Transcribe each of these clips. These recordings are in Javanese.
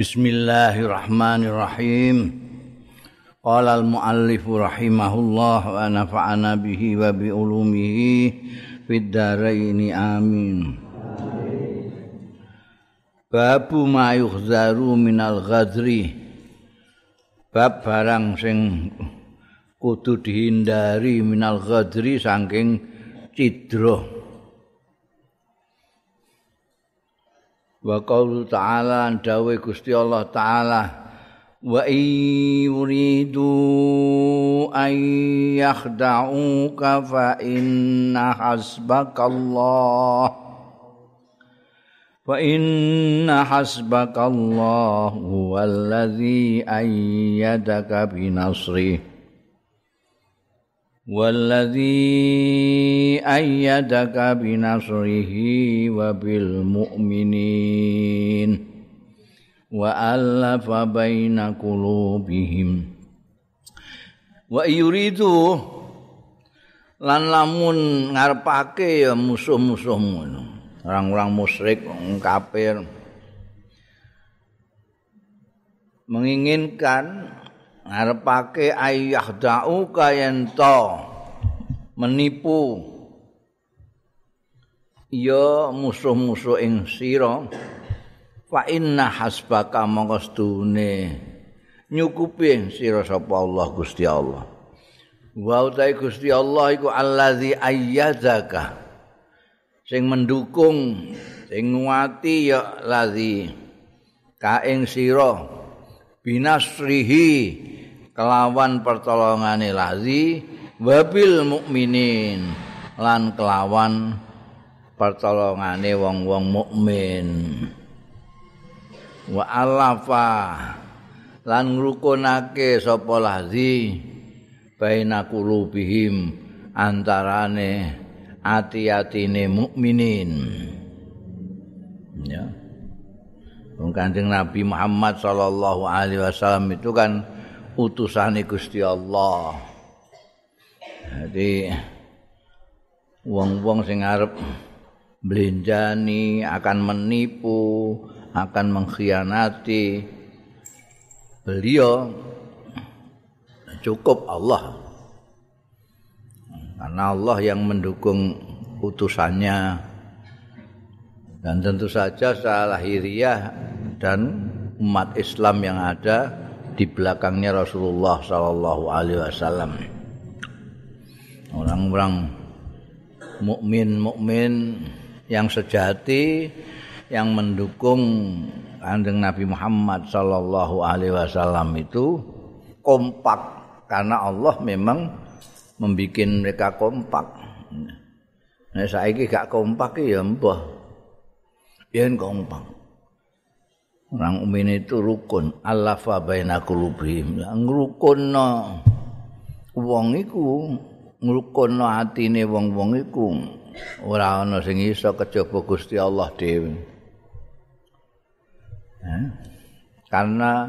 Bismillahirrahmanirrahim. Qala al-muallif rahimahullah wa nafa'ana bihi wa bi ulumihi fid dharain amin. Babu ma yuhzaru minal ghadri. Bab barang sing kudu dihindari minal ghadri saking cidra. Wa qaulu ta'ala dawe Gusti Allah taala wa yuridu ay yakhda'uka fa inna hasbakallah. Fa inna hasbakallah huwallazi ayyadaka bi nasrihi والذي أيدك بنصره وبالمؤمنين وألف بين قلوبهم ويريد lan lamun ngarepake ya musuh-musuhmu orang-orang musyrik kafir menginginkan ngarepake ayah da'u kayen menipu. Ya musuh-musuh ing sira fa inna hasbaka mongkostune nyukupi sira sapa Allah Gusti Allah. Wa utai Gusti Allah iku allazi ayyazaka sing mendukung sing nguati ya lazi ka ing sira binasrihi kelawan pertolongane lazi wabil mukminin lan kelawan pertolongane wong-wong mukmin. Wa alafa lan ngrukunake sapa lazi baina qulubihim antarane ati-atine mukminin. Ya. Kanjeng Nabi Muhammad sallallahu alaihi wasallam itu kan utusane Gusti Allah. Jadi wong-wong sing arep blenjani akan menipu, akan mengkhianati beliau cukup Allah. Karena Allah yang mendukung utusannya dan tentu saja secara lahiriah dan umat Islam yang ada di belakangnya Rasulullah Sallallahu Alaihi Wasallam. Orang-orang mukmin-mukmin yang sejati yang mendukung kanjeng Nabi Muhammad Sallallahu Alaihi Wasallam itu kompak karena Allah memang membuat mereka kompak. Nah, saya gak kompak ya mbah. Yen kompak. Orang umin itu rukun. Allafa baina qulubihim. Ngrukunno wong iku, ngrukunno atine wong-wong iku. Ora ana sing iso kejaba Gusti Allah dhewe. Karena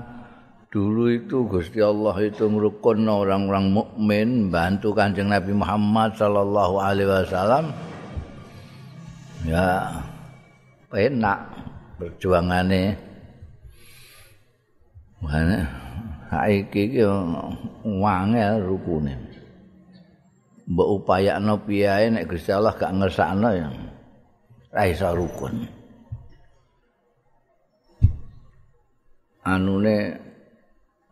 dulu itu Gusti Allah itu ngrukunno orang-orang mukmin bantu Kanjeng Nabi Muhammad sallallahu alaihi wasallam. Ya enak perjuangannya Mana saiki iki wangel rukune. Mbok upayakno piye nek Gusti Allah gak ngersakno ya ra iso rukun. Anune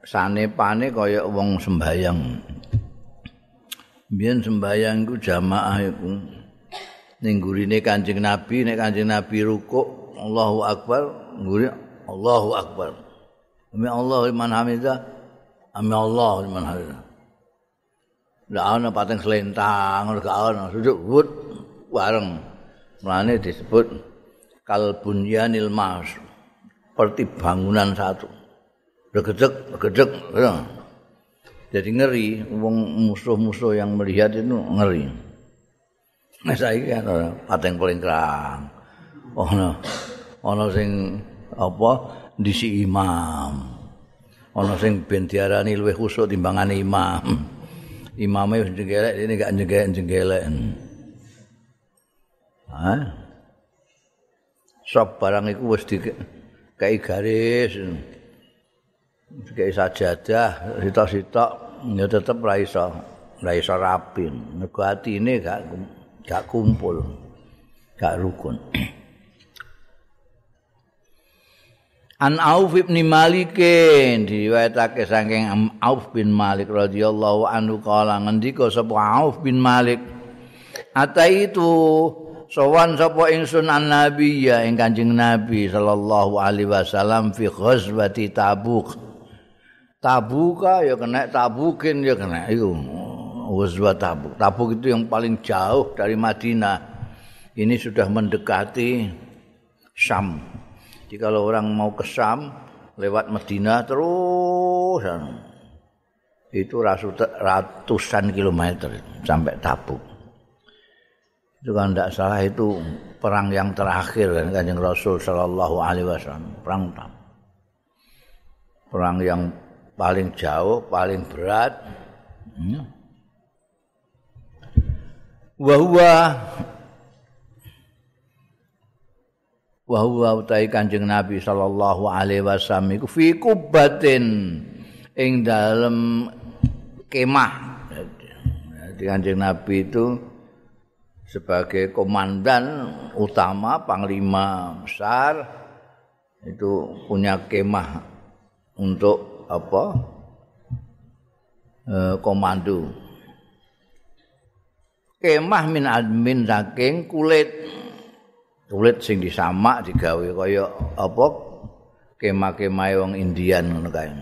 sanepane kaya wong sembayang. Biyen sembayang iku jamaah iku ning gurine Kanjeng Nabi nek Kanjeng Nabi rukuk Allahu Akbar, ngguri Allahu Akbar. Ami Allah liman hamidah. Ami Allah liman hamidah. Lah ana pateng selentang, ora ana sujud wut bareng. Mulane disebut kalbunyanil mas. Seperti bangunan satu. Regedek, regedek. Jadi ngeri, wong musuh-musuh yang melihat itu ngeri. Nah, saya kan pateng paling kerang. No. ono sing apa disi imam. Ana sing ben diarani luwih khusuk timbangane imam. Imame wis jenggelek ini gak jenggelek-jenggelek. Ha? Sop barang iku wis di kayak garis kayak sajadah sitok-sitok ya tetep ra iso ra iso rapi nego atine gak gak kumpul gak rukun An Auf bin Malik diriwayatake saking Auf bin Malik radhiyallahu anhu kala ngendika sapa Auf bin Malik Ata itu sowan sapa ingsun an nabi ya ing Kanjeng Nabi sallallahu alaihi wasallam fi ghazwati Tabuk. Tabuk ya kena Tabukin ya kena iku ghazwat Tabuk. Tabuk itu yang paling jauh dari Madinah. Ini sudah mendekati Syam Kalau orang mau ke Sam lewat Medina terus itu ratusan kilometer sampai Tabuk. Itu kan tidak salah itu perang yang terakhir kan kanjeng Rasul Shallallahu Alaihi Wasallam perang Tabuk. Perang yang paling jauh, paling berat. Hmm. Wahwa wa huwa utai kanjeng Nabi sallallahu alaihi wasallam iku fi kubatin ing dalem kemah. Jadi kanjeng Nabi itu sebagai komandan utama panglima besar itu punya kemah untuk apa? E, komando. Kemah min admin saking kulit kulit sing disamak digawe kaya apa kemah-kemah wong Indian ngono kae.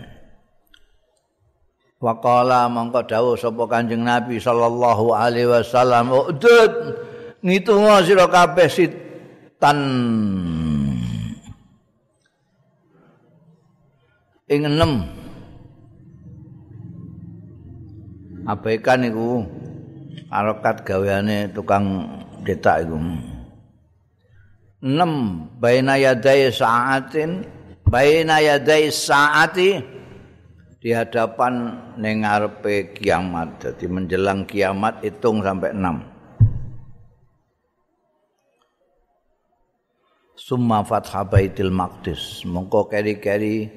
Waqala mangko dawuh sapa Kanjeng Nabi sallallahu alaihi wasallam, "Udud ngitungo sira kabeh sitan." Ing enem abaikan iku arokat gaweane tukang detak iku. 6 baina yadai saatin. Baina yadai saati. Di hadapan ning kiamat. Jadi menjelang kiamat hitung sampai 6 Summa fathah Baitul Maqdis. Mongko keri-keri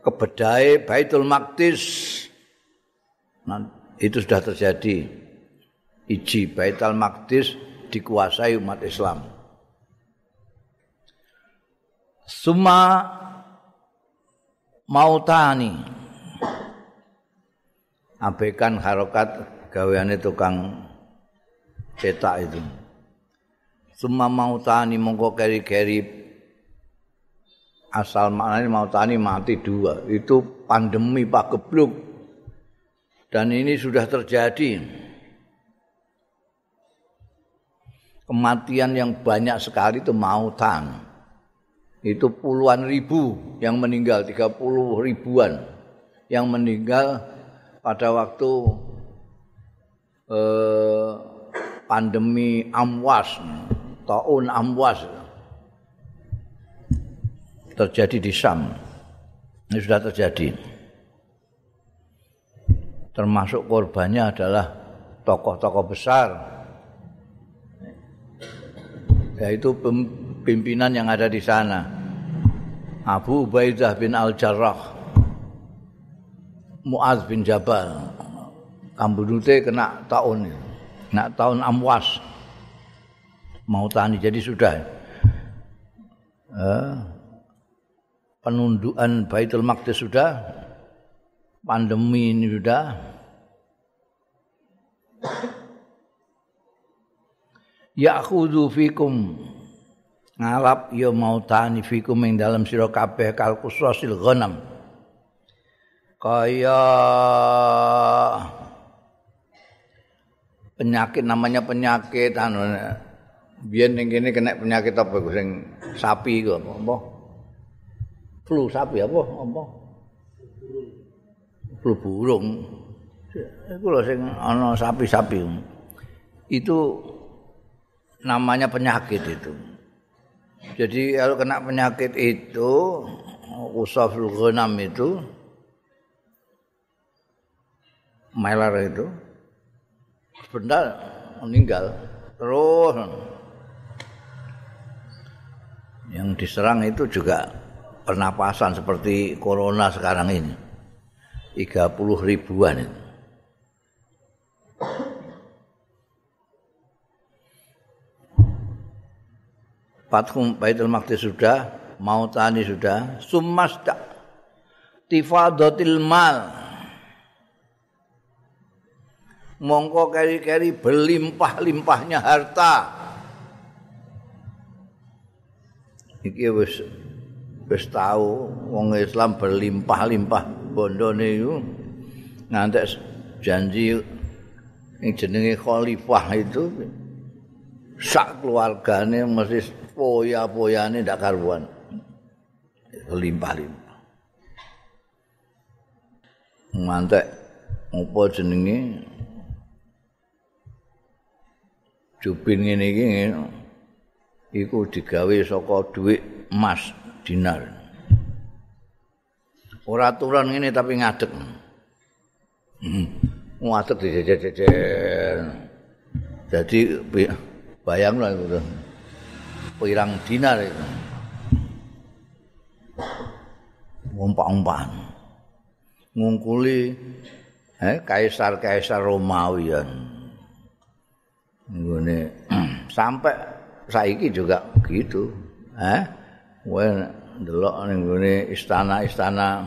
kebedai Baitul Maqdis. Nah, itu sudah terjadi. Iji Baitul Maqdis dikuasai umat Islam Suma mautani abekan harokat gaweane tukang cetak itu. Suma mautani mongko keri-keri asal maknanya mautani mati dua. Itu pandemi Pak Gebluk. Dan ini sudah terjadi. Kematian yang banyak sekali itu mautan. itu puluhan ribu yang meninggal, 30 ribuan yang meninggal pada waktu eh, pandemi amwas, tahun amwas terjadi di Sam. Ini sudah terjadi. Termasuk korbannya adalah tokoh-tokoh besar. Yaitu pimpinan yang ada di sana. Abu Ubaidah bin Al-Jarrah. Muaz bin Jabal. Kambudute kena tahun Kena tahun Amwas. Mau tani jadi sudah. Eh, penundukan Baitul Maqdis sudah. Pandemi ini sudah. Ya'khudhu fikum. Ngalap ya mautani fikum ing dalam sira kabeh kal kusasil ghanam. Kaya penyakit namanya penyakit anu biyen ning kene kena penyakit apa sing sapi iku apa? Flu sapi apa? Apa? Flu burung. Iku lho sing ana sapi-sapi. Itu namanya penyakit itu. Jadi kalau kena penyakit itu usaful ghanam itu melar itu sebentar meninggal terus. Yang diserang itu juga pernapasan seperti corona sekarang ini. 30 ribuan itu. Fathum Baitul Maqdis sudah, Mautani sudah, Summas tifadatil mal. Mongko keri-keri berlimpah-limpahnya harta. Iki wis wis tahu wong Islam berlimpah-limpah bondone iku ngantek janji yang jenenge khalifah itu sak keluargane mesti poya-poyane ndak karuan. Limpah-limpah. Mantek apa jenenge? Jubin ngene iki iku digawe saka dhuwit emas dinar. Ora aturan ngene tapi ngadeg. Hmm. Ngadeg dijejer-jejer. Jadi bayang lah itu. Pirang dinar itu. Umpak-umpak. Ngungkuli eh, kaisar-kaisar Romawi ya. Sampai saiki juga gitu. Eh? Wah, delok ning istana-istana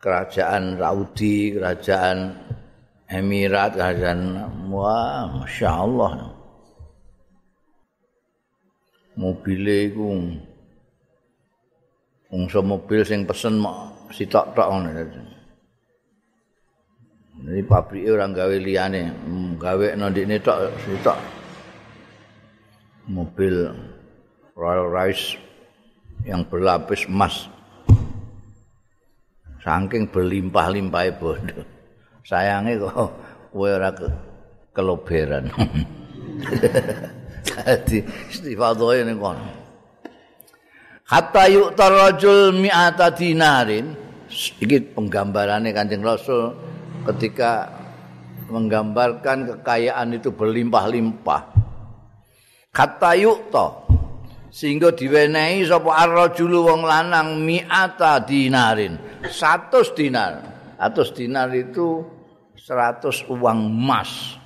kerajaan Saudi, kerajaan Emirat, kerajaan wah, masya Allah. Mobile iku ungsa mobil sing pesen mok sitok-tok ngono Ini pabrik orang gawe liane, gawe nondine tok sitok. Mobil Royal Rice yang berlapis emas. Saking berlimpah-limpah bondo. Sayangnya kok kowe ora keloberan. Dadi istifadhoe ning kono. Hatta yu'tar rajul mi'ata dinarin. Iki penggambarane Kanjeng Rasul ketika menggambarkan kekayaan itu berlimpah-limpah. Hatta yu'ta sehingga diwenehi sapa ar-rajulu wong lanang mi'ata dinarin. 100 dinar. 100 dinar itu 100 uang emas.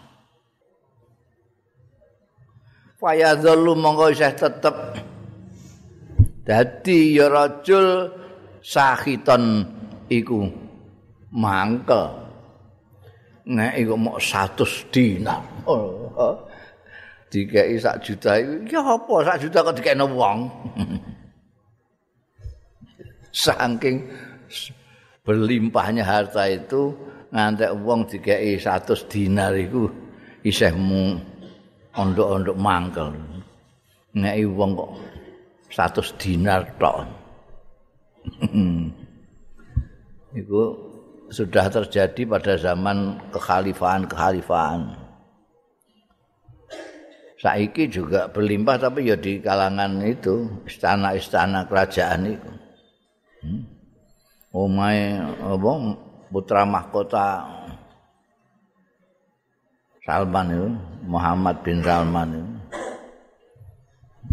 Fayadhallu monggo isih tetep. Dadi ya rajul sahiton iku mangkel. Nek iku mok 100 dinar. Oh, dikei sak juta iku ya apa sak juta kok dikene wong? Saking berlimpahnya harta itu ngantek wong dikei 100 dinar iku isih mung ondok-ondok mangkel. Nek wong kok 100 dinar tok. Itu sudah terjadi pada zaman kekhalifahan-kekhalifahan. Saiki juga berlimpah tapi ya di kalangan itu istana-istana kerajaan itu. Hmm. Omai apa putra mahkota Salman itu, Muhammad bin Salman itu.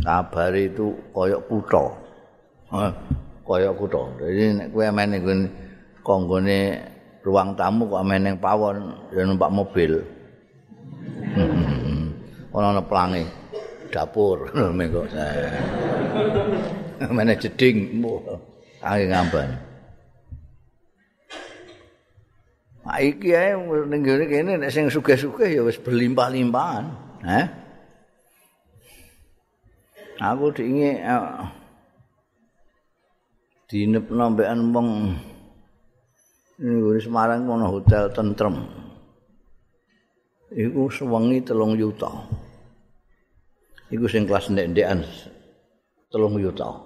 Kabar itu koyok kuto. koyok kuto. Jadi nek kowe main ning konggone ruang tamu kok ning pawon ya numpak mobil. Ono ana pelangi dapur mengko. Mene jeding. Angin ngamban. Nah, iki ae ning ngene kene nek sing sugih-sugih ya wis berlimpah-limpahan, eh? Aku diinge uh, dinep nambekan wong ini Semarang ono hotel tentrem. Iku sewengi telung yuta. Iku sing kelas ndek-ndekan telung yuta.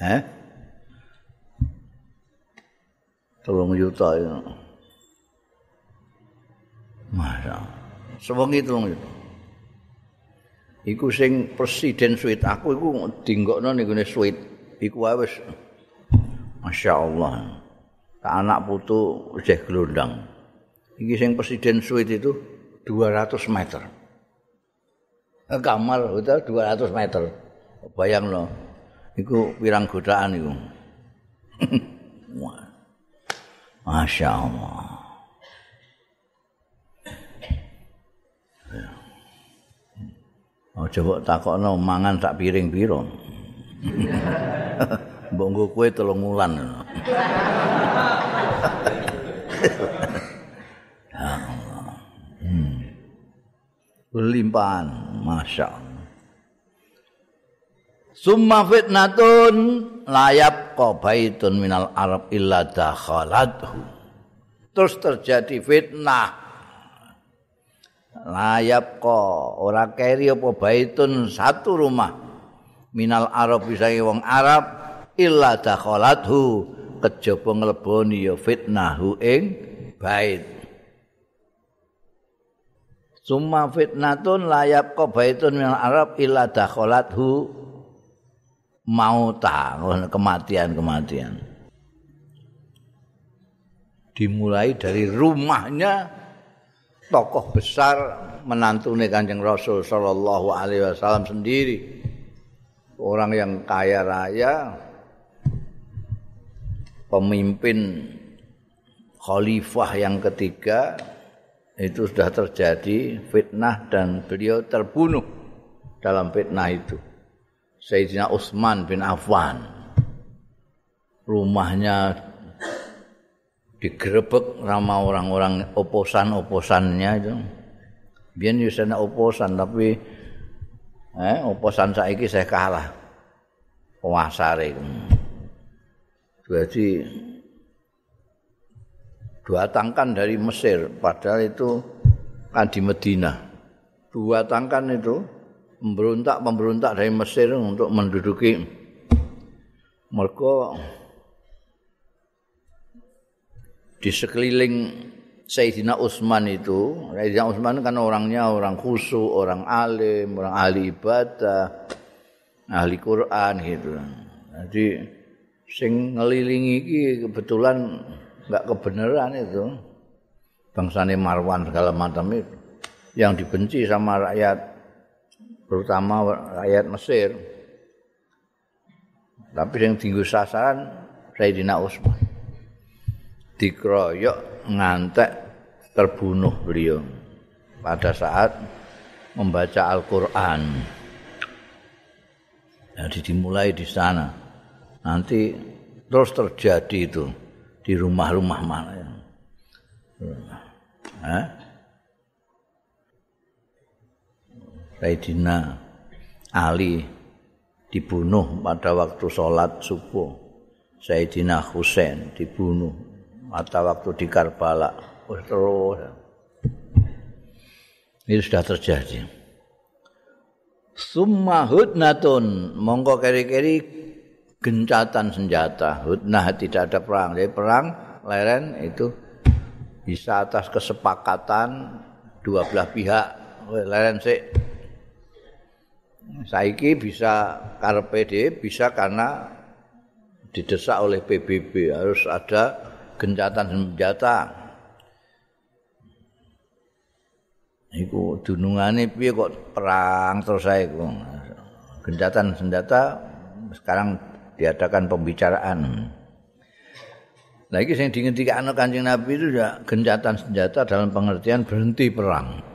Eh? Telung yuta ya. Masa. Sewengi telung yuta. Iku sing presiden suite aku iku dinggokno ning gone suite. Iku wae wis masyaallah. Tak anak putu wis glondang. Iki sing presiden suite itu 200 meter. kamar hotel 200 meter. Bayang lo, iku pirang godaan iku. Masya Allah. Oh, coba takokno mangan sak piring piro. Mbok nggo kowe telung wulan. Hmm. Limpahan, Masya Allah. Summa fitnatun layap baitun minal Arab illa dakhalathu. Terus terjadi fitnah. Layap ko ora keri apa baitun satu rumah minal Arab bisa wong Arab illa dakhalathu kejaba ngleboni ya fitnahu ing bait. Summa fitnatun layap ko baitun minal Arab illa dakhalathu mauta kematian-kematian. Dimulai dari rumahnya tokoh besar menantune Kanjeng Rasul sallallahu alaihi wasallam sendiri. Orang yang kaya raya pemimpin khalifah yang ketiga itu sudah terjadi fitnah dan beliau terbunuh dalam fitnah itu. Sayyidina Utsman bin Affan. Rumahnya digerebek sama orang-orang oposan-oposannya itu. Biar di sana oposan tapi eh, oposan saiki saya kalah. Puasare. Jadi dua tangkan dari Mesir padahal itu kan di Medina. Dua tangkan itu pemberontak-pemberontak dari Mesir untuk menduduki mereka di sekeliling Sayyidina Utsman itu, Sayyidina Utsman kan orangnya orang khusyuk, orang alim, orang ahli ibadah, ahli Quran gitu. Jadi sing ngelilingi iki kebetulan enggak kebenaran itu. Bangsane Marwan segala macam itu yang dibenci sama rakyat terutama rakyat Mesir. Tapi yang tinggal sasaran Sayyidina Utsman. Dikeroyok ngantek terbunuh beliau pada saat membaca Al-Qur'an. Jadi dimulai di sana. Nanti terus terjadi itu di rumah-rumah mana ya. Hah? Sayyidina Ali dibunuh pada waktu sholat subuh. Sayyidina Husain dibunuh pada waktu di Karbala. Terus, Ini sudah terjadi. Summa hudnatun. Mongko keri-keri gencatan senjata. Hudnah tidak ada perang. Jadi perang leren itu bisa atas kesepakatan dua belah pihak. Leren sih saiki bisa karepe bisa karena didesak oleh PBB harus ada gencatan senjata. Iku dunungane piye kok perang terus saya iku. Gencatan senjata sekarang diadakan pembicaraan. Lagi sing dingendikane Kanjeng Nabi itu ya gencatan senjata dalam pengertian berhenti perang.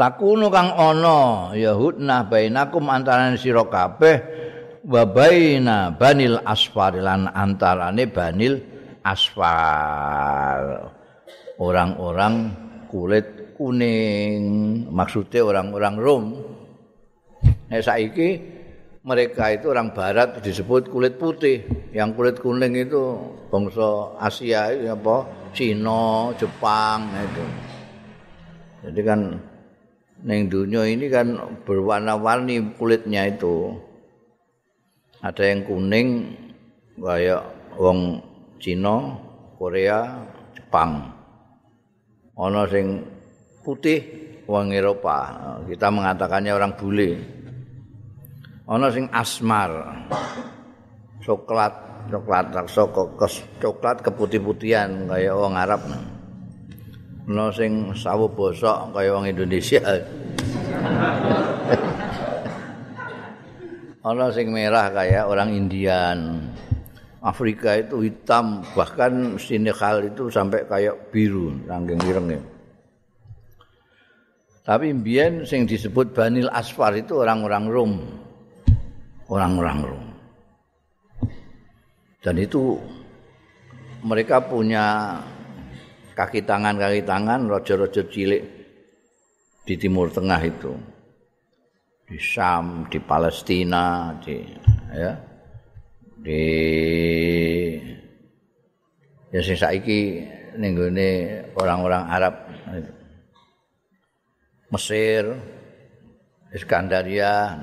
Takunu kang ana yahudna bainakum antarané sira kabeh wa baina banil asfar lan antarane banil asfar. Orang-orang kulit kuning maksudnya orang-orang Rom. Nah saiki mereka itu orang barat disebut kulit putih. Yang kulit kuning itu bangsa Asia apa? Cina Jepang itu. Jadi kan Neng dunia ini kan berwarna-warni kulitnya itu. Ada yang kuning kayak wong Cina, Korea, Jepang. Ono sing putih wong Eropa. Kita mengatakannya orang bule. Ono sing asmar. Coklat, coklat, coklat keputih-putihan kayak wong Arab. Nah. Ana sing sawu bosok kaya wong Indonesia. Orang sing merah kayak orang Indian. Afrika itu hitam, bahkan Senegal itu sampai kayak biru, rangking irengnya. Tapi mbien sing disebut Banil Asfar itu orang-orang Rom. Orang-orang Rom. Dan itu mereka punya kaki tangan kaki tangan rojo-rojo cilik di Timur Tengah itu di Syam, di Palestina, di ya. Di ya sing saiki ning orang-orang Arab Mesir, Iskandaria.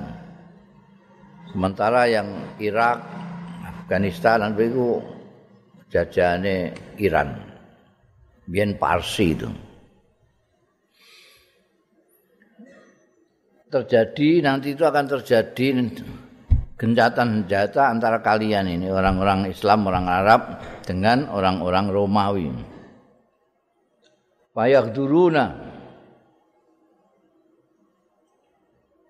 Sementara yang Irak, Afghanistan itu jajane Iran. Biyen Parsi itu. terjadi nanti itu akan terjadi gencatan senjata antara kalian ini orang-orang Islam, orang Arab dengan orang-orang Romawi. Payak duruna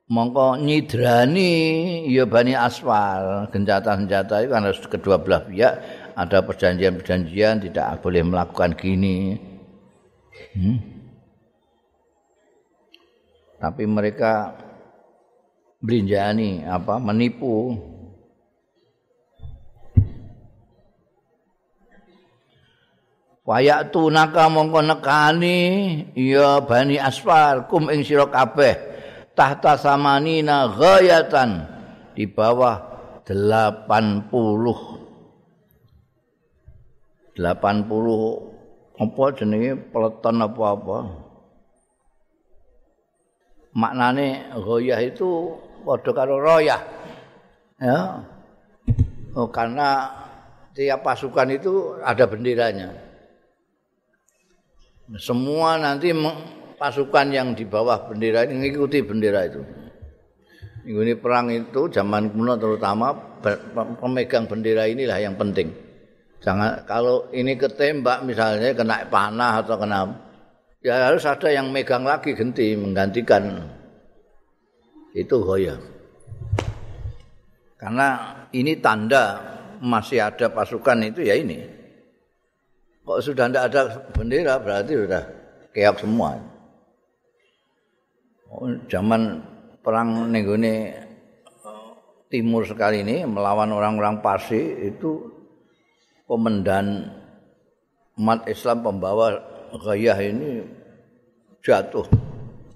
mongko nyidrani ya bani asfal gencatan senjata itu kan harus kedua belah pihak ada perjanjian-perjanjian tidak boleh melakukan gini hmm? tapi mereka belinjani apa menipu Wayak tu naka mongko nekani ya bani asfar kum ing sira kabeh tahta samanina ghayatan di bawah 80 80 apa jenenge peleton apa-apa maknane ghoyah itu padha karo royah. Ya. Oh, karena tiap pasukan itu ada benderanya. Semua nanti pasukan yang di bawah bendera ini mengikuti bendera itu. Ini perang itu zaman kuno terutama pemegang bendera inilah yang penting. Jangan kalau ini ketembak misalnya kena panah atau kena ya harus ada yang megang lagi genti menggantikan. Itu goya karena ini tanda masih ada pasukan itu ya ini. Kok sudah tidak ada bendera berarti sudah keok semua. Oh, zaman perang nenggone timur sekali ini melawan orang-orang Parsi itu komandan umat Islam pembawa gaya ini jatuh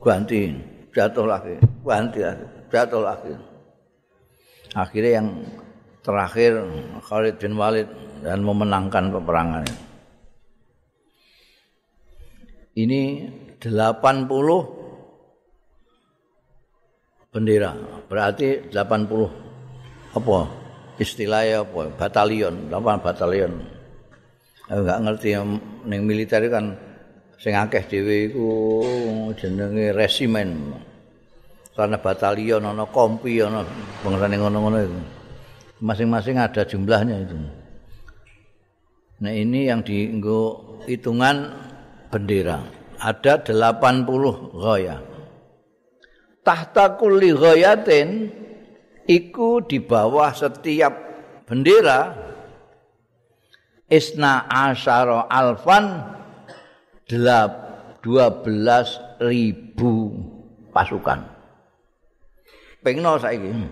ganti jatuh lagi ganti jatuh lagi. Akhirnya yang terakhir Khalid bin Walid dan memenangkan peperangan ini. 80 bendera berarti 80 apa istilahnya apa batalion 8 batalion enggak ngerti yang ning militer kan sing akeh dhewe iku jenenge resimen. Karena batalion ana kompi ana bangsane ngono-ngono itu. Masing-masing ada jumlahnya itu. Nah ini yang dienggo hitungan bendera. Ada 80 ghaya. Tahta kulli ghayatin iku di bawah setiap bendera isna asyara alfan belas ribu pasukan. Pengno Pengen hmm.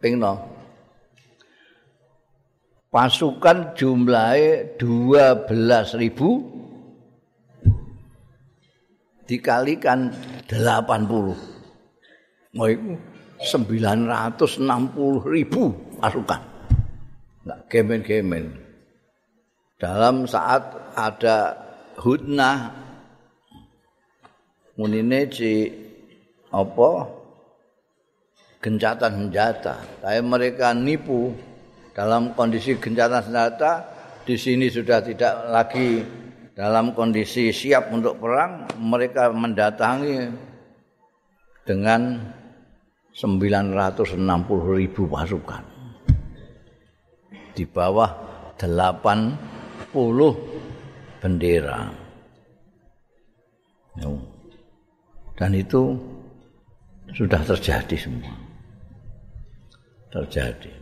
Pengno. Pasukan jumlahnya dua belas ribu dikalikan 80 mau itu 960 ribu pasukan. Enggak gemen-gemen. Dalam saat ada hutnah munine apa gencatan senjata. Tapi mereka nipu dalam kondisi gencatan senjata di sini sudah tidak lagi dalam kondisi siap untuk perang mereka mendatangi dengan 960 ribu pasukan. di bawah 80 bendera. Dan itu sudah terjadi semua. Terjadi.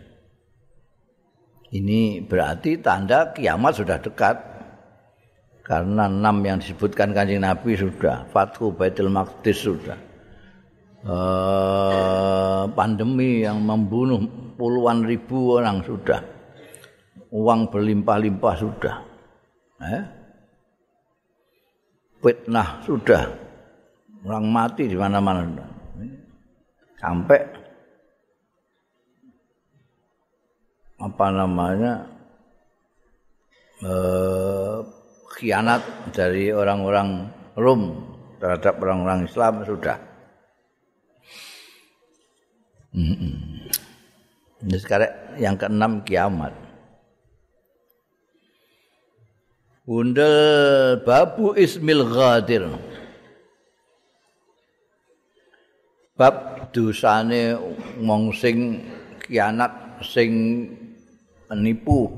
Ini berarti tanda kiamat sudah dekat. Karena enam yang disebutkan kanjeng Nabi sudah. Fathu Baitul Maqdis sudah. Uh, pandemi yang membunuh puluhan ribu orang sudah. Uang berlimpah-limpah sudah. Eh? Fitnah sudah. Orang mati di mana-mana. Sampai apa namanya eh, khianat dari orang-orang Rom terhadap orang-orang Islam sudah. Ini sekarang yang keenam kiamat. Bundel babu ismil ghadir. Bab dosane wong sing kianat sing penipu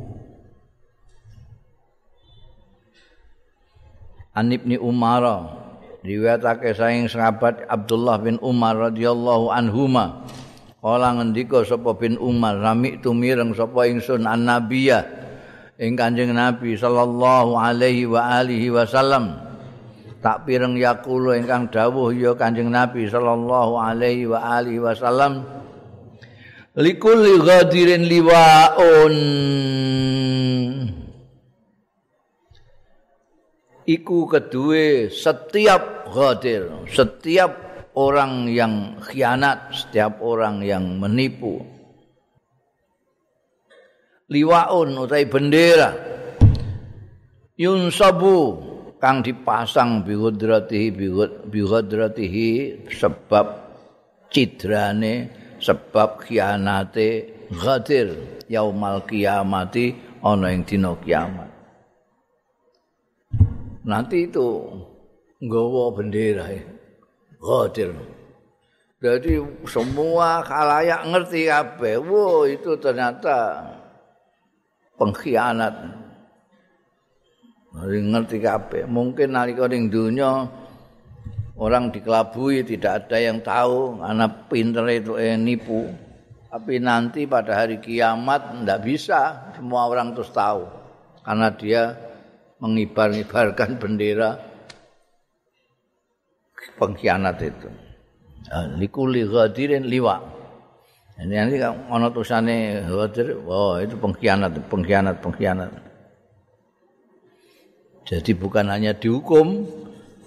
An Ibni Umar riwayatake saking sahabat Abdullah bin Umar radhiyallahu anhuma kala ngendika sapa bin Umar rami tumireng sapa ingsun an nabiyya ing Kanjeng Nabi sallallahu alaihi wa alihi wasallam. Tak pireng yakulu ingkang dawuh ya Kanjeng Nabi sallallahu alaihi wa alihi wasallam likulli ghadirin liwaun. Iku kedue setiap ghadir setiap orang yang khianat setiap orang yang menipu. Liwaun utai bendera. Yunsabu kang dipasang bihudratihi bihudratihi sebab cidrane sebab khianate ghadir yaumal kiamati ana ing dina kiamat. Nanti itu nggawa bendera ghadir jadi semua khalayak ngerti kabeh wo itu ternyata pengkhianat. Ngerti kabeh. Mungkin nalika ning dunya orang dikelabui tidak ada yang tahu anak pinter itu eh, nipu. Tapi nanti pada hari kiamat tidak bisa semua orang terus tahu karena dia mengibar-ibarkan bendera pengkhianat itu likuli ghadirin liwa ini nanti ono tulisannya ghadir oh itu pengkhianat pengkhianat pengkhianat jadi bukan hanya dihukum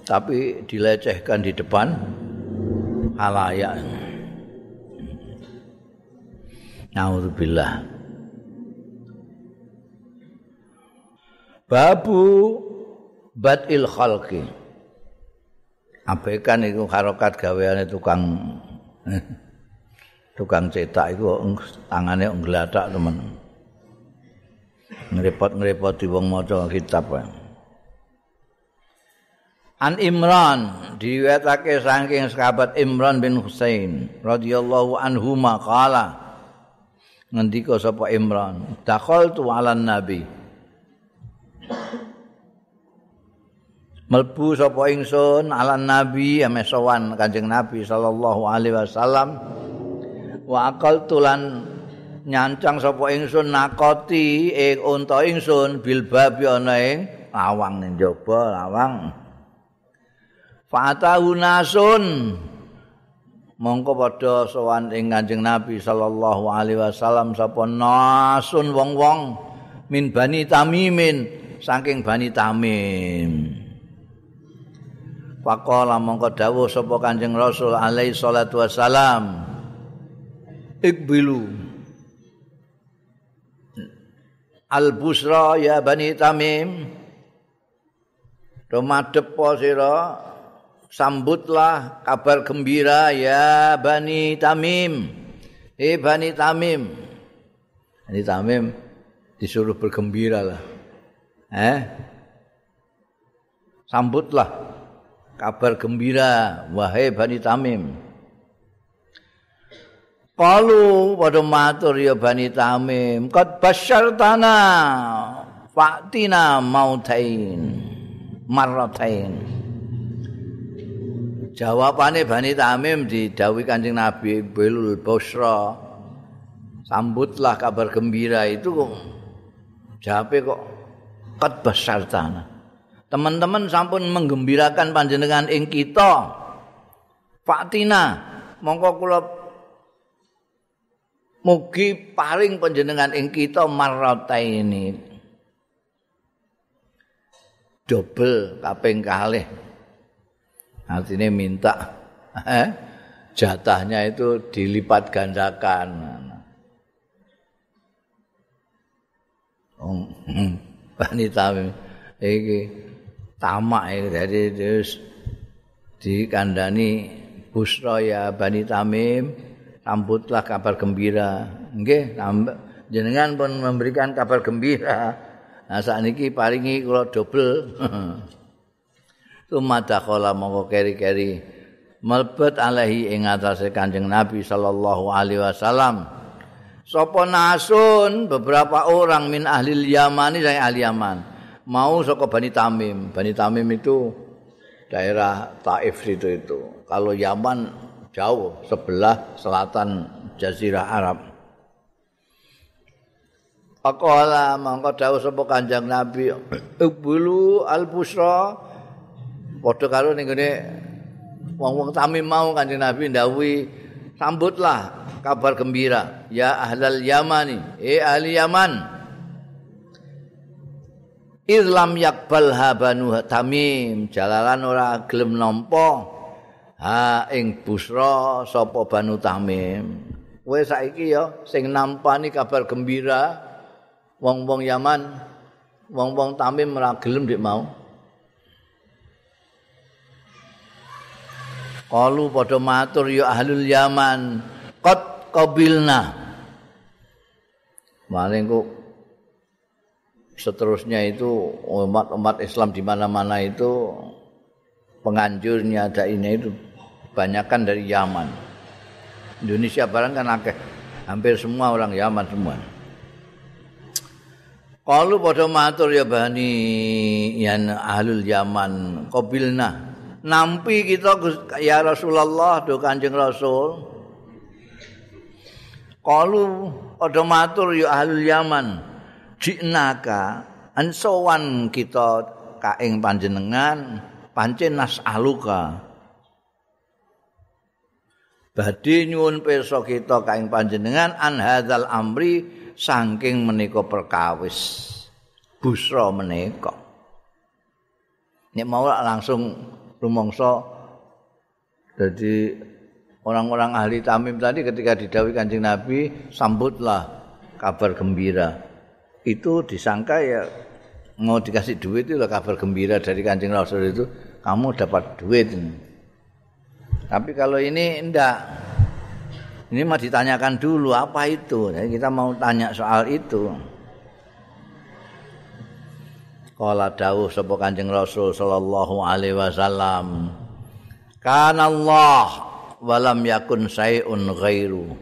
tapi dilecehkan di depan halayak. Nauzubillah. Babu batil khalqi. Abaikan itu harokat gaweane tukang tukang cetak itu tangannya nggeladak teman. Ngerepot-ngerepot di wong maca kitab. An Imran diwetake saking sahabat Imran bin Husain radhiyallahu anhu maqala ngendika sapa Imran dakhaltu ala nabi Melbu sapa ingsun ala nabi ame sowan Kanjeng Nabi sallallahu alaihi wasallam. Wa aqaltu lan nyancang sapa ingsun nakoti ing unta ingsun bil babi ana ing lawang ning jaba lawang. Fatahu nasun. Mongko padha sowan ing Kanjeng Nabi sallallahu alaihi wasallam sapa nasun wong-wong min Bani Tamimin saking Bani Tamim. Faqala mongko dawuh sapa Kanjeng Rasul alaihi salatu wasalam Ikbilu Al-Busra ya Bani Tamim Domadep po sira sambutlah kabar gembira ya Bani Tamim. Eh Bani Tamim. Bani Tamim disuruh bergembira lah. Eh? Sambutlah kabar gembira wahai Bani Tamim. Kalu pada matur ya Bani Tamim, qad basyartana fa'tina mautain marratain. Jawabane Bani Tamim didhawuhi Kanjeng Nabi Bilul Busra. Sambutlah kabar gembira itu kok jawabe kok kat tanah. Teman-teman sampun menggembirakan panjenengan ing kita. Fatina, mongko kula mugi paring panjenengan ing kita marrata ini. Double kaping kalih. Artinya minta eh, jatahnya itu dilipat gandakan. Oh, Bani Tamim iki tamak iki dadi terus dikandani Busra ya Bani Tamim sambutlah kabar gembira. Nggih, jenengan pun memberikan kabar gembira. Nah saat paringi kalau double. Tumadakhala mongko keri-keri melebet alaihi ing atase Kanjeng Nabi sallallahu alaihi wasallam. Sopo nasun beberapa orang min ahli Yaman ini ahli Yaman mau soko Bani Tamim. Bani Tamim itu daerah Taif itu itu. Kalau Yaman jauh sebelah selatan Jazirah Arab. Pakola mongko dawuh sapa Kanjeng Nabi, "Ubulu al-busra" Padha karo ning gone wong-wong Tamim mau Kanjeng Nabi ndawuhi sambutlah kabar gembira ya ahlal Yamani eh ahli Yaman Islam yakbal habanu Tamim. Jalalan ora gelem nampa. Ha ing busra sapa Banu Tamim. Kowe saiki ya sing nampani kabar gembira wong-wong Yaman wong-wong Tamim ora gelem dik mau. Kalu padha matur ya ahlul Yaman, qad qabilna. Maling kok seterusnya itu umat-umat Islam di mana-mana itu penganjurnya ada ini itu banyakkan dari Yaman. Indonesia barang kan akeh. Hampir semua orang Yaman semua. Kalau pada matur ya bani yang ahlul Yaman qabilna nampi kita ya Rasulullah do Kanjeng Rasul. Kalu padha matur ya ahlul Yaman, jinaka ansowan kita kaing panjenengan pancen nas'aluka. Badhe nyuwun pirsa kita kaing panjenengan an hadzal amri saking menika perkawis. Busra menika. Nek mau langsung rumangsa jadi orang-orang ahli tamim tadi ketika didawi kancing Nabi sambutlah kabar gembira itu disangka ya mau dikasih duit itu kabar gembira dari kancing Rasul itu kamu dapat duit tapi kalau ini enggak ini mah ditanyakan dulu apa itu jadi kita mau tanya soal itu Kala dawuh sapa Kanjeng Rasul sallallahu alaihi wasallam. Kana Allah walam yakun sayun ghairu.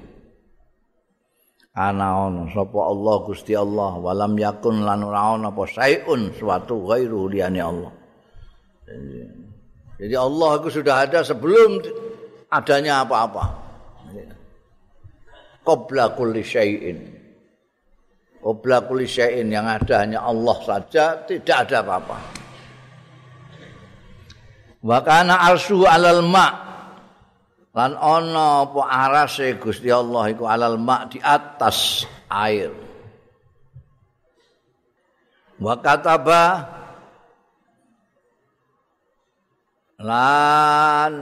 Ana ono sapa Allah Gusti Allah walam yakun lan ora ono apa sayun suatu ghairu liyane Allah. Jadi Allah itu sudah ada sebelum adanya apa-apa. Qabla kulli syai'in. Obla kulisyain yang ada hanya Allah saja, tidak ada apa-apa. Wa kana arsyu alal ma lan ana apa arase Gusti Allah iku alal ma di atas air. Wa kataba lan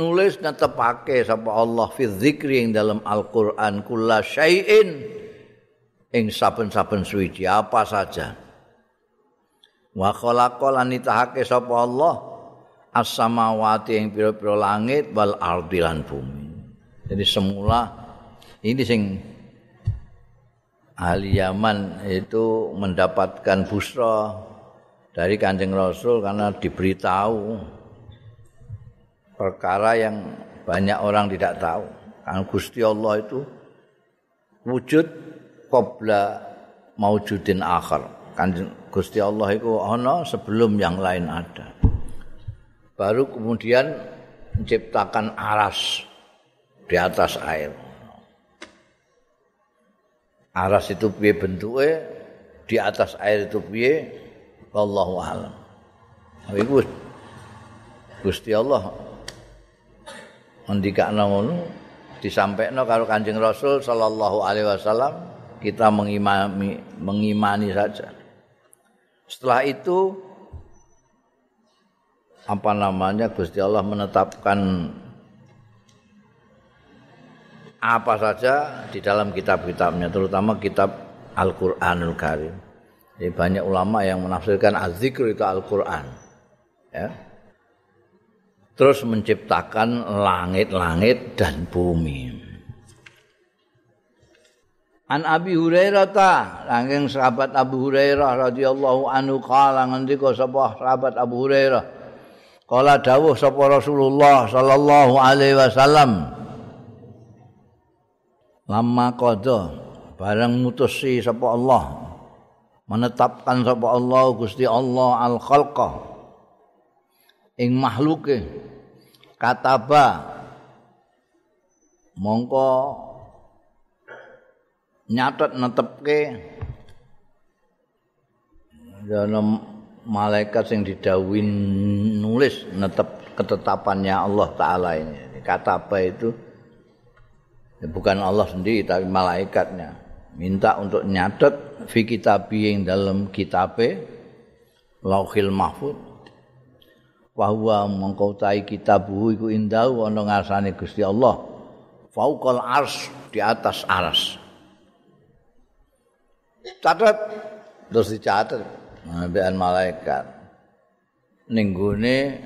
nulis netepake sapa Allah fi dzikri ing dalam Al-Qur'an kullasyai'in ing saben-saben suci apa saja. Wa khalaqa lan nitahake sapa Allah as-samawati ing pira-pira langit wal ardi lan bumi. Jadi semula ini sing ahli Yaman itu mendapatkan busra dari Kanjeng Rasul karena diberitahu perkara yang banyak orang tidak tahu. Karena Gusti Allah itu wujud qabla maujudin akhar. Kan Gusti Allah itu ana sebelum yang lain ada. Baru kemudian menciptakan aras di atas air. Aras itu piye bentuknya, di atas air itu piye, wallahu a'lam. Iku Gusti Allah ngendikakno ngono disampaikan karo Kanjeng Rasul sallallahu alaihi wasallam kita mengimani mengimani saja. Setelah itu apa namanya Gusti Allah menetapkan apa saja di dalam kitab-kitabnya terutama kitab Al-Qur'anul Karim. Jadi banyak ulama yang menafsirkan az-zikr itu Al-Qur'an. Ya. terus menciptakan langit-langit dan bumi. An Abi Hurairah ta, sahabat Abu Hurairah radhiyallahu anhu kala ngendika sapa sahabat Abu Hurairah. Kala dawuh sapa Rasulullah sallallahu alaihi wasallam. Lama qada bareng mutusi sapa Allah menetapkan sapa Allah Gusti Allah al khalqa ing makhluke kataba mongko nyatet netepke dana malaikat sing didawin nulis netep ketetapannya Allah taala ini. Kataba itu? Ya bukan Allah sendiri tapi malaikatnya. Minta untuk nyatet fi kitabi yang dalam kitabe lauhil mahfud. Bahwa mengkau tai kitabu iku indahu ana ngarsane Gusti Allah. Fauqal ars di atas aras. Catat terus dicatat ambekan malaikat. Ning gone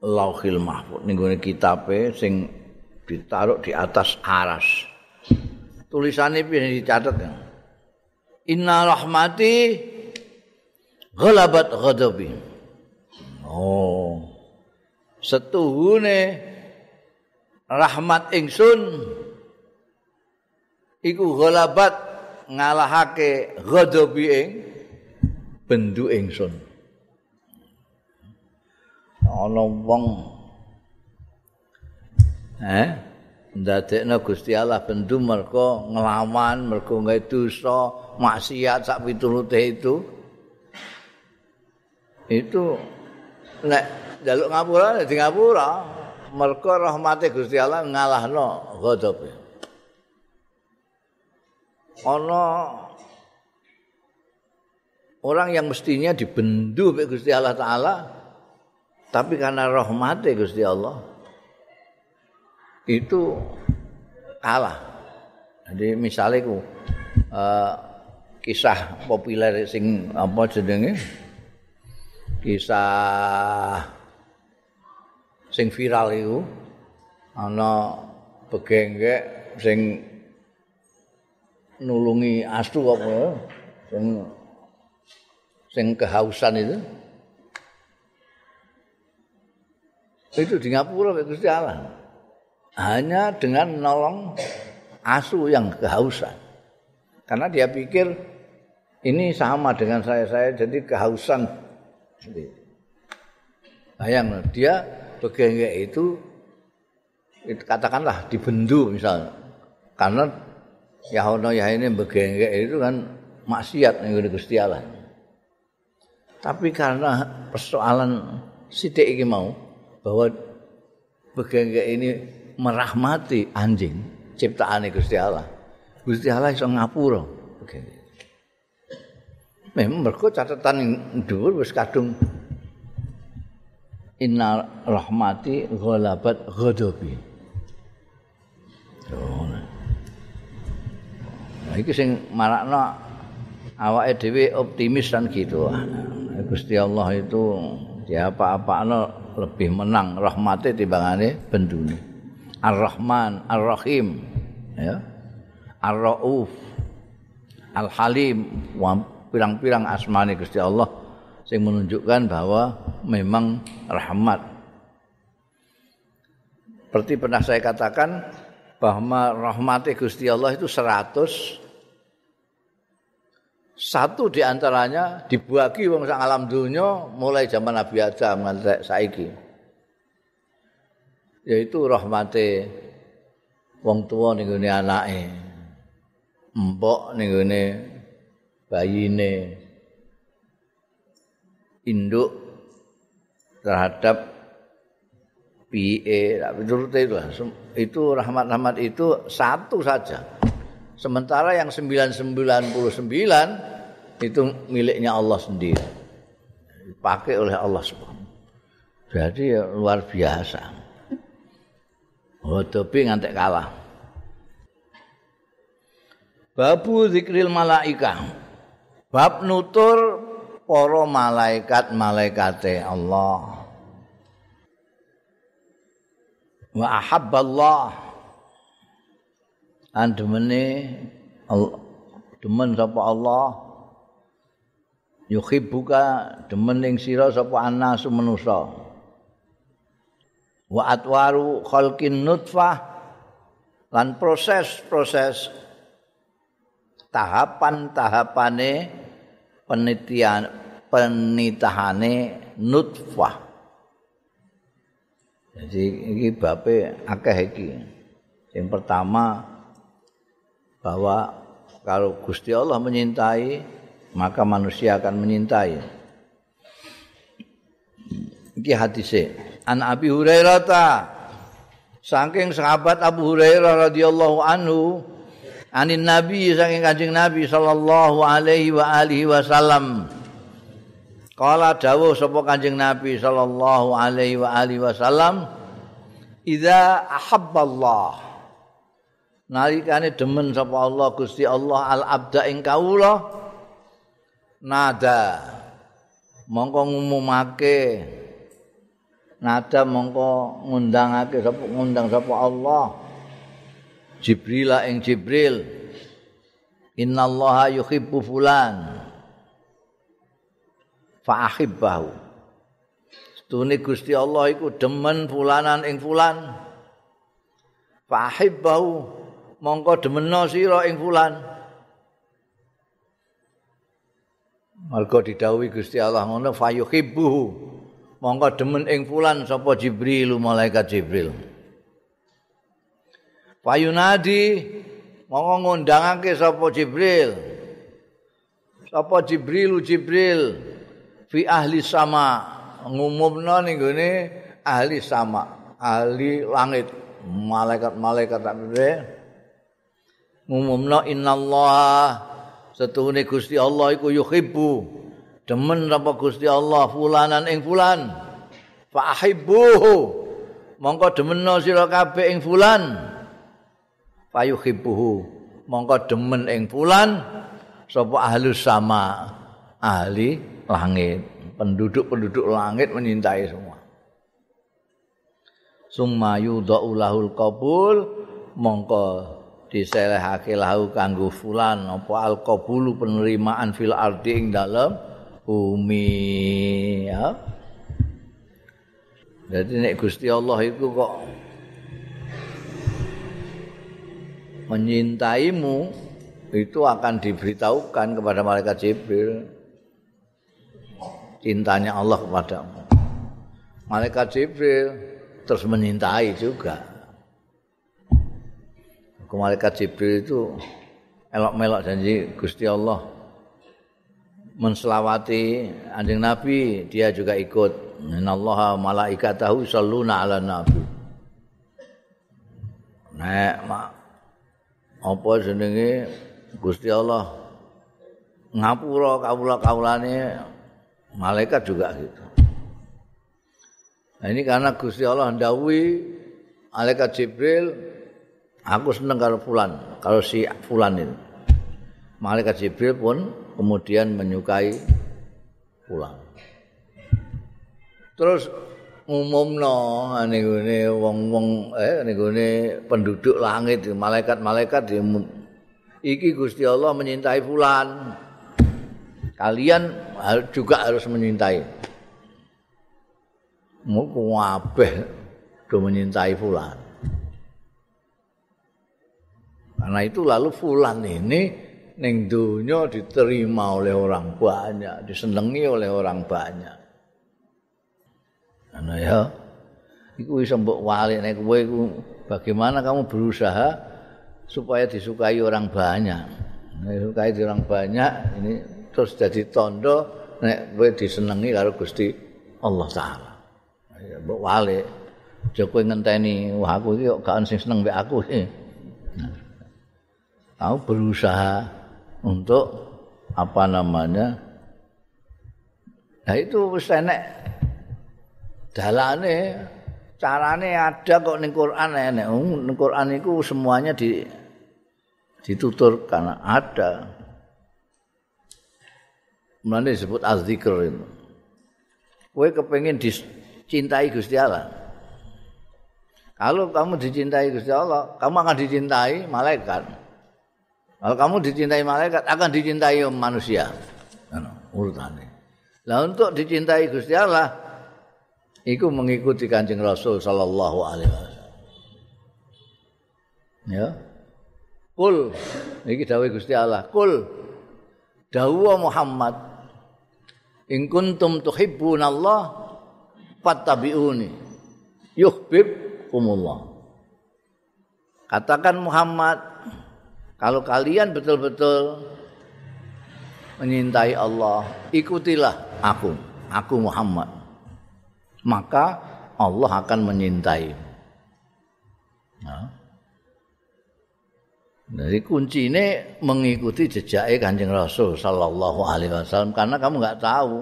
lauhil mahfuz ning gone kitabe sing ditaruh di atas aras. Tulisannya piye dicatat ya Inna rahmati ghalabat ghadabi Oh. Setuhune rahmat ingsun iku ghalabat ngalahake ghadabi ing bendu ingsun. Ana wong eh ndadekno Gusti Allah bendu mergo nglawan, mergo gawe dosa, maksiat sak piturute itu. Itu nek jaluk ngapura di ngapura mergo rahmate Gusti Allah ngalahno ghadabe ana orang yang mestinya dibendu oleh Gusti Allah taala tapi karena rahmate Gusti Allah itu kalah. Jadi misalnya ku uh, kisah populer sing apa jenenge? Kisah sing viral iku ana begenggek sing nulungi astu apa sing sing kehausan itu itu di Ngapura Gusti Allah hanya dengan nolong asu yang kehausan karena dia pikir ini sama dengan saya saya jadi kehausan Bayang dia begengge itu, katakanlah dibendu misalnya. Karena Yahono ya ini begengge itu kan maksiat ning Gusti Allah. Tapi karena persoalan sidik iki mau bahwa begengge ini merahmati anjing ciptaan Gusti Allah. Gusti Allah iso ngapura memang mergo catatan dhuwur wis kadung inna rahmati ghalabat ghadabi. Nah iki sing marakno awake dhewe optimis kan gitu Gusti Allah itu ya apa-apano lebih menang rahmate timbangane bendune Ar-Rahman Ar-Rahim ya Ar-Rauf Al-Halim pirang-pirang asmane Gusti Allah sing menunjukkan bahwa memang rahmat. Seperti pernah saya katakan bahwa rahmat Gusti Allah itu 100 satu di antaranya dibagi wong sak alam dunya mulai zaman Nabi Adam nganti saiki. Yaitu rahmate wong tua ning gone anake. Mbok ning gone bayine. Induk terhadap PE, itu, itu rahmat-rahmat itu satu saja. Sementara yang 999 itu miliknya Allah sendiri. Dipakai oleh Allah Subhanahu. Jadi luar biasa. Oh, tapi ngantek kalah. Babu zikril malaika. Bab nutur para malaikat-malaikate Allah. Wa ahabballah an demene demen sapa Allah yuhibbuka demen ing sira sapa anasu manusa. Wa atwaru khalqin nutfah lan proses-proses tahapan-tahapane penelitian penitahane nutfah. Jadi ini bape akeh iki. Yang pertama bahwa kalau Gusti Allah menyintai maka manusia akan menyintai. Iki hadise. An Abi Hurairah ta saking sahabat Abu Hurairah radhiyallahu anhu anin Nabi saking Kanjeng Nabi sallallahu alaihi wa alihi wasallam. Kala dawuh sapa Kanjeng Nabi sallallahu alaihi wa alihi wasallam, "Idza ahabballah" nalikane demen sapa Allah Gusti Allah al abda ing kawula nada. Mongko ngumumake nada mongko ngundangake sapa ngundang sapa Allah. Jibril ing Jibril innallaha yuhibbu fulan fa ahibbahu Stune Gusti Allah iku demen fulanan ing fulan fa ahibbahu mongko demeno sira ing fulan. Marga didhawuhi Gusti Allah ngono fayuhibbu mongko demen ing fulan sapa Jibril malaikat Jibril. Fayunadi mongko ngundangake sapa Jibril. Sapa Jibril Jibril fi ahli sama. Ngumumno ning gone ahli sama ahli langit. Malaikat-malaikat tak ngumumna innallaha setuhune Gusti Allah iku yuhibbu. Demen apa Gusti Allah fulanan ing fulan. Fa ahibbuhu mongko demenno sira kabeh ing fulan. Fa yuhibbuhu mongko demen ing fulan. Sapa ahli sama? Ahli langit. Penduduk-penduduk langit menyintai semua. Summa yudha'u lahul qabul. Mongko diselehake lahu kanggo fulan apa alqabulu penerimaan fil ardi ing dalem bumi ya. Jadi nek Gusti Allah itu kok menyintaimu itu akan diberitahukan kepada malaikat Jibril. Cintanya Allah kepadamu. Malaikat Jibril terus menyintai juga malaikat Jibril itu elok-melok janji Gusti Allah menselawati anjing Nabi dia juga ikut. Allah malaikatahu salluna ala nabi. Nek mak apa jenenge? Gusti Allah ngapura kawula-kawulane malaikat juga gitu. Nah ini karena Gusti Allah ndawuhi malaikat Jibril aku seneng karo fulan, kalau si fulan itu. Malaikat Jibril pun kemudian menyukai fulan. Terus umumno ane wong-wong eh ane penduduk langit malaikat-malaikat iki Gusti Allah menyintai fulan. Kalian juga harus menyintai. Mau kabeh do menyintai fulan. Karena itu lalu fulan ini ning donya diterima oleh orang banyak, disenangi oleh orang banyak. Ana ya. Iku iso mbok walik nek kowe iku bagaimana kamu berusaha supaya disukai orang banyak. Disukai orang banyak ini terus jadi tondo nek kowe disenangi karo Gusti Allah taala. Ya mbok walik. Joko ngenteni wah aku iki kok gak seneng mbek aku. Nah. Kamu berusaha untuk apa namanya? Nah itu wis enek dalane carane ada kok ning Quran enek. Ning Quran iku semuanya di dituturkan ada. Mana disebut az-zikr itu. Kowe kepengin dicintai Gusti Allah. Kalau kamu dicintai Gusti Allah, kamu akan dicintai malaikat. Kalau kamu dicintai malaikat akan dicintai manusia. urutannya. Lah untuk dicintai Gusti Allah iku mengikuti Kanjeng Rasul sallallahu alaihi wasallam. Ya. Kul iki dawuh Gusti Allah, kul dawuh Muhammad in kuntum tuhibbunallah fattabi'uni yuhibbukumullah. Katakan Muhammad Kalau kalian betul-betul menyintai Allah, ikutilah aku, aku Muhammad. Maka Allah akan menyintai. Nah. Jadi kunci ini mengikuti jejak Kanjeng Rasul sallallahu alaihi wasallam karena kamu nggak tahu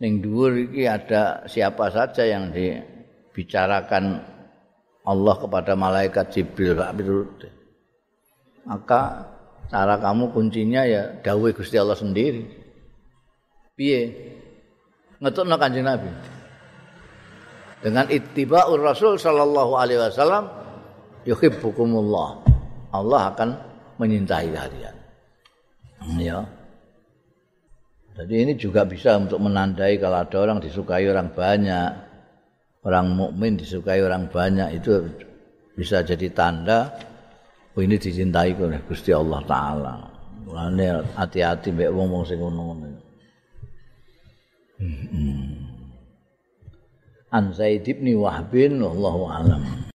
ning dhuwur iki ada siapa saja yang dibicarakan Allah kepada malaikat Jibril Pak maka cara kamu kuncinya ya dawuh Gusti Allah sendiri. Piye? Ngetokno Kanjeng Nabi. Dengan ittiba'ur Rasul sallallahu alaihi wasallam yuhibbukumullah. Allah akan menyintai kalian. Ya. Jadi ini juga bisa untuk menandai kalau ada orang disukai orang banyak, orang mukmin disukai orang banyak itu bisa jadi tanda Oh, ini dicintai oleh Gusti Allah taala. Mulane hati-hati mbek wong-wong sing ngono-ngono. Hmm. An Zaid bin Wahb bin wallahu alam.